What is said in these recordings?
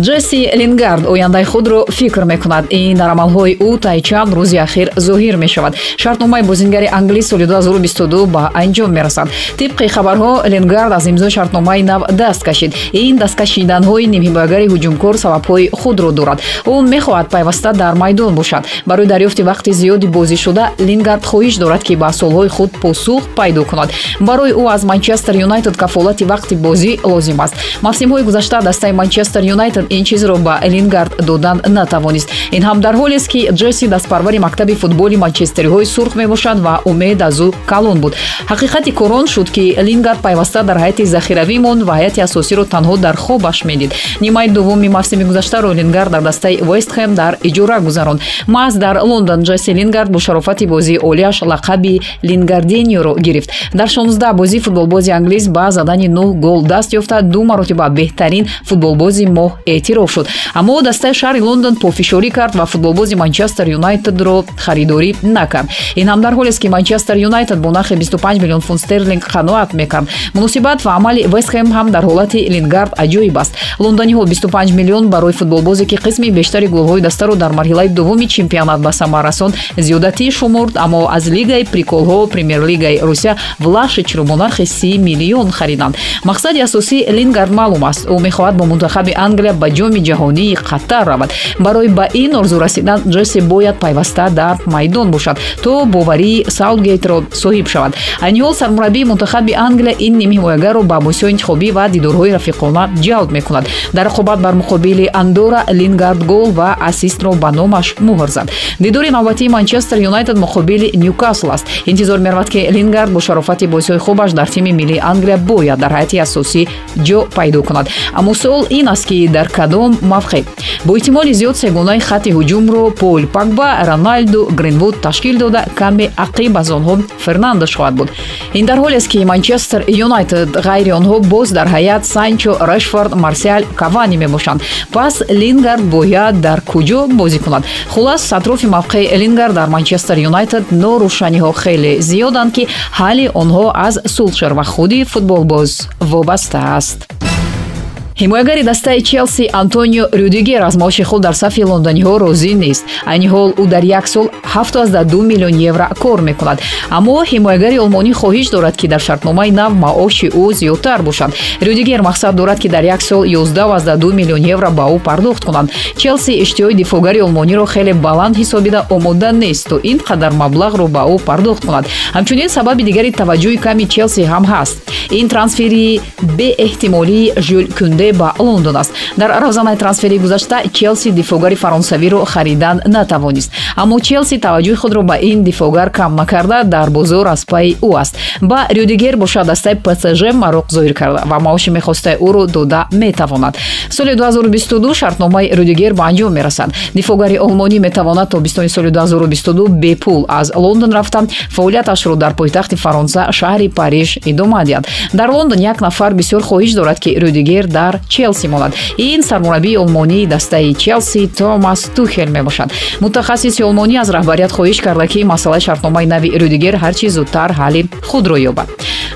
ҷесси лингард ояндаи худро фикр мекунад. Ин дар амалҳои ӯ таи чанд рӯзи ахир зоҳир мешавад. Шартномаи бозингари англӣ соли 2022 ба анҷом мерасад. Тибқи хабарҳо лингард аз имзои шартномаи нав даст кашид. Ин дасткашиданҳои нимҳимоягари ҳуҷумкор сабабҳои худро дорад. Ӯ мехоҳад пайваста дар майдон бошад. Барои дарёфти вақти зиёди бозишуда лингард хоҳиш дорад ки ба суолҳои худ посух пайдо кунад. Барои ӯ аз манчестер юнайтед кафолати вақти бозӣ лозим аст. Мавсимҳои гузашта дастаи манчестер юнайтед ҷонсон ин чизро ба лингард додан натавонист. Ин ҳам дар ҳолест ки ҷесси дастпарвари мактаби футболи манчестериҳои сурх мебошад ва умед аз ӯ калон буд. Ҳақиқати кор он шуд ки лингард пайваста дар ҳайати захиравӣ монд ва ҳайати асосиро танҳо дар хобаш медид. Нимаи дуввуми мавсими гузаштаро лингард дар дастаи вестхэм дар иҷора гузаронд маҳз дар лондон ҷесси лингард бо шарофати бозии олияш лақаби лингардениоро гирифт. Дар 16 бозии футболбози англис ба задани нӯҳ гол даст ёфта. Ду маротиба беҳтарин футболбози моҳ эътироф шуд. Аммо дастаи шаҳри лондон пофишорӣ кард ва футболбози манчестер юнайтедро харидорӣ накард. Ин ҳам дар ҳолест ки манчестер юнайтед бо нархи 25 миллион фунт стерлинг қаноат мекард. Муносибат ва амали вестхэм ҳам дар ҳолати лингард аҷоиб аст. Лондониҳо 25 миллион барои футболбозе ки қисми бештари голҳои дастаро дар марҳилаи дуввуми чемпионат ба самар расон зиёдатӣ шумурд аммо аз лигаи приколҳо премер-лигаи русия влашичро бо нархи 30 миллион хариданд. Мақсади асосии лингард маълум аст. Ӯ мехоҳад бо мунтахаби англия ба ҷоми ҷаҳонии қаттар равад. Барои ба ин орзу расидан ҷесси бояд пайваста дар майдон бошад то боварии саутгейтро соҳиб шавад. Айни ҳол сармураббии мунтахаби англия ин нимҳимоягаро ба босиҳои интихобӣ ва дидорҳои рафиқона ҷалб мекунад. Дар рақобат бар муқобили андора лингард гол ва ассистро ба номаш муҳр зад. Дидори навбатии манчестер юнайтед муқобили ньюкасл аст. Интизор меравад ки лингард бо шарофати бозиҳои хубаш дар тими миллии англия бояд дар ҳайати асосӣ ҷо пайдо кунад. Аммо суол ин аст ки дар кадом мавқеъ бо эҳтимоли зиёд сегонаи хатти ҳуҷумро пол пагба роналду гринвуд ташкил дода каме ақиб аз онҳо фернандеш хоҳад буд. Ин дар ҳолест ки манчестер юнайтед ғайри онҳо боз дар ҳаят санчо решфорд марсиал кавани мебошанд. Пас лингард бояд дар куҷо бозӣ кунад? Хулас атрофи мавқеи лингард дар манчестер юнайтед норӯшаниҳо хеле зиёданд ки ҳалли онҳо аз сулшер ва худи футболбоз вобаста аст ҳимоягари дастаи челси антонио рюдигер аз маоши худ дар сафи лондониҳо розӣ нест. Айни ҳол ӯ дар як сол 72 миллион евро кор мекунад. Аммо ҳимоягари олмонӣ хоҳиш дорад ки дар шартномаи нав маоши ӯ зиёдтар бошад. Рюдигер мақсад дорад ки дар як сол 112 миллион евро ба ӯ пардохт кунанд челси иштиҳои дифоъгари олмониро хеле баланд ҳисобида омода нест то ин қадар маблағро ба ӯ пардохт кунад. Ҳамчунин сабаби дигари таваҷҷӯҳи ками челси ҳам ҳаст. Ин трансфери беэҳтимолии жюл кунде ба лондон аст. Дар равзанаи трансфери гузашта челси дифоъгари фаронсавиро харидан натавонист. Аммо челси таваҷҷӯҳи худро ба ин дифоъгар кам накарда дар бозор аз пайи ӯ аст. Ба рюдигер бошад дастаи псж мароқ зоҳир карда ва маоши мехостаи ӯро дода метавонад. Соли 2022 шартномаи рюдигер ба анҷом мерасад. Дифоъгари олмонӣ метавонад тобистони соли 2022 бепул аз лондон рафта фаъолияташро дар пойтахти фаронса шаҳри париж идома диҳад дар лондон як нафар бисёр хоҳиш дорад ки рюдигер дар челси монад ин сармураббии олмонии дастаи челси томас тухел мебошад. Мутахассиси олмонӣ аз раҳбарият хоҳиш карда ки масъалаи шартномаи нави рюдигер ҳарчи зудтар ҳалли худро ёбад.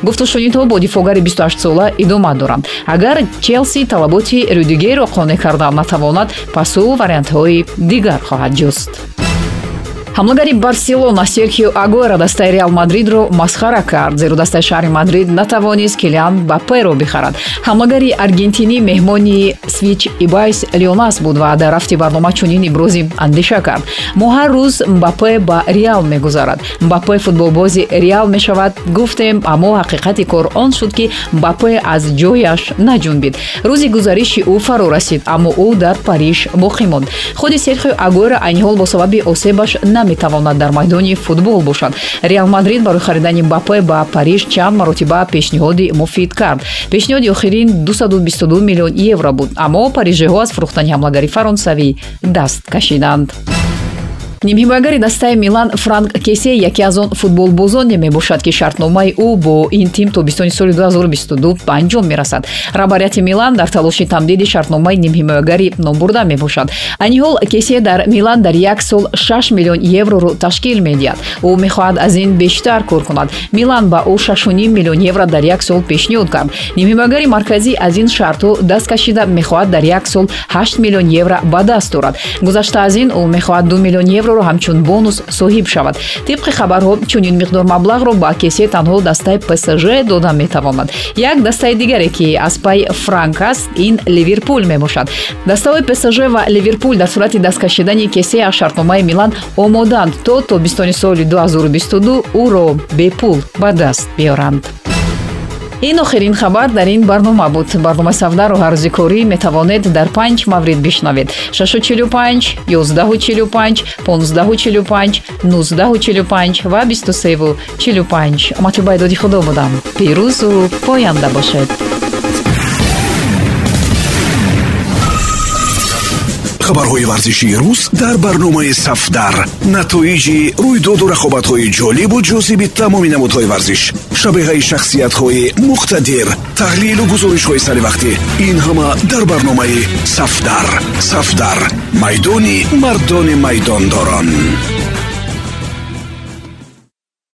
Гуфту шунидҳо бо дифоъгари 28сола идома доранд. Агар челси талаботи рюдигерро қонеъ карда натавонад пас ӯ вариантҳои дигар хоҳад ҷуст ҳамлагари барселона серхио агуэра дастаи реал мадридро масхара кард зеро дастаи шаҳри мадрид натавонист килиан баперо бихарад. ҳамлагари аргентинӣ меҳмони свич ибайс леонас буд ва дар рафти барнома чунин ибрози андеша кард. мо ҳар рӯз мбапе ба реал мегузарад. мбапе футболбози реал мешавад гуфтем аммо ҳақиқати кор он шуд ки мбапе аз ҷояш наҷунбид. рӯзи гузариши ӯ фаро расид аммо ӯ дар париж боқӣ монд. худи серхио агуэра айни ҳол бо сабаби осебаш на метавонад дар майдони футбол бошад. Реал мадрид барои харидани бапе ба париж чанд маротиба пешниҳоди муфид кард. Пешниҳоди охирин 222 миллион евро буд. Аммо парижиҳо аз фурӯхтани ҳамлагари фаронсавӣ даст кашиданд нимҳимоягари дастаи милан франк кесе яке аз он футболбозоне мебошад ки шартномаи ӯ бо ин тим тобистони соли 2022 ба анҷом мерасад. Раҳбарияти милан дар талоши тамдиди шартномаи нимҳимоягари номбурда мебошад. Айни ҳол кесе дар милан дар як сол 6 миллион евроро ташкил медиҳад. Ӯ мехоҳад аз ин бештар кор кунад. Милан ба ӯ 6 миллион евро дар як сол пешниҳод кард. Нимҳимоягари марказӣ аз ин шартҳо даст кашида мехоҳад дар як сол 8 миллион евро ба даст орад гузашта аз ин ӯ мехоҳад 2 миллион евро евроро ҳамчун бонус соҳиб шавад. Тибқи хабарҳо чунин миқдор маблағро ба кесе танҳо дастаи псж дода метавонад. Як дастаи дигаре ки аз пай франк аст ин ливерпул мебошад дастаҳои псж ва ливерпул дар сурати даст кашидани кесе аз шартномаи милан омоданд то тобистони соли 2022 ӯро бепул ба даст биёранд ин охирин хабар дар ин барнома буд. Барномаи савдару ҳаррӯзи корӣ метавонед дар панҷ маврид бишнавед. 645 1145 1545 1945 ва 2345 матюба доди худо будам. Пирӯзу поянда бошед. Хабарҳои варзишии рӯз дар барномаи сафдар. Натоиҷи рӯйдоду рақобатҳои ҷолибу ҷозиби тамоми намудҳои варзиш шабеҳаи шахсиятҳои муқтадир таҳлилу гузоришҳои саривақтӣ ин ҳама дар барномаи сафдар. Сафдар. Майдони мардони майдондорон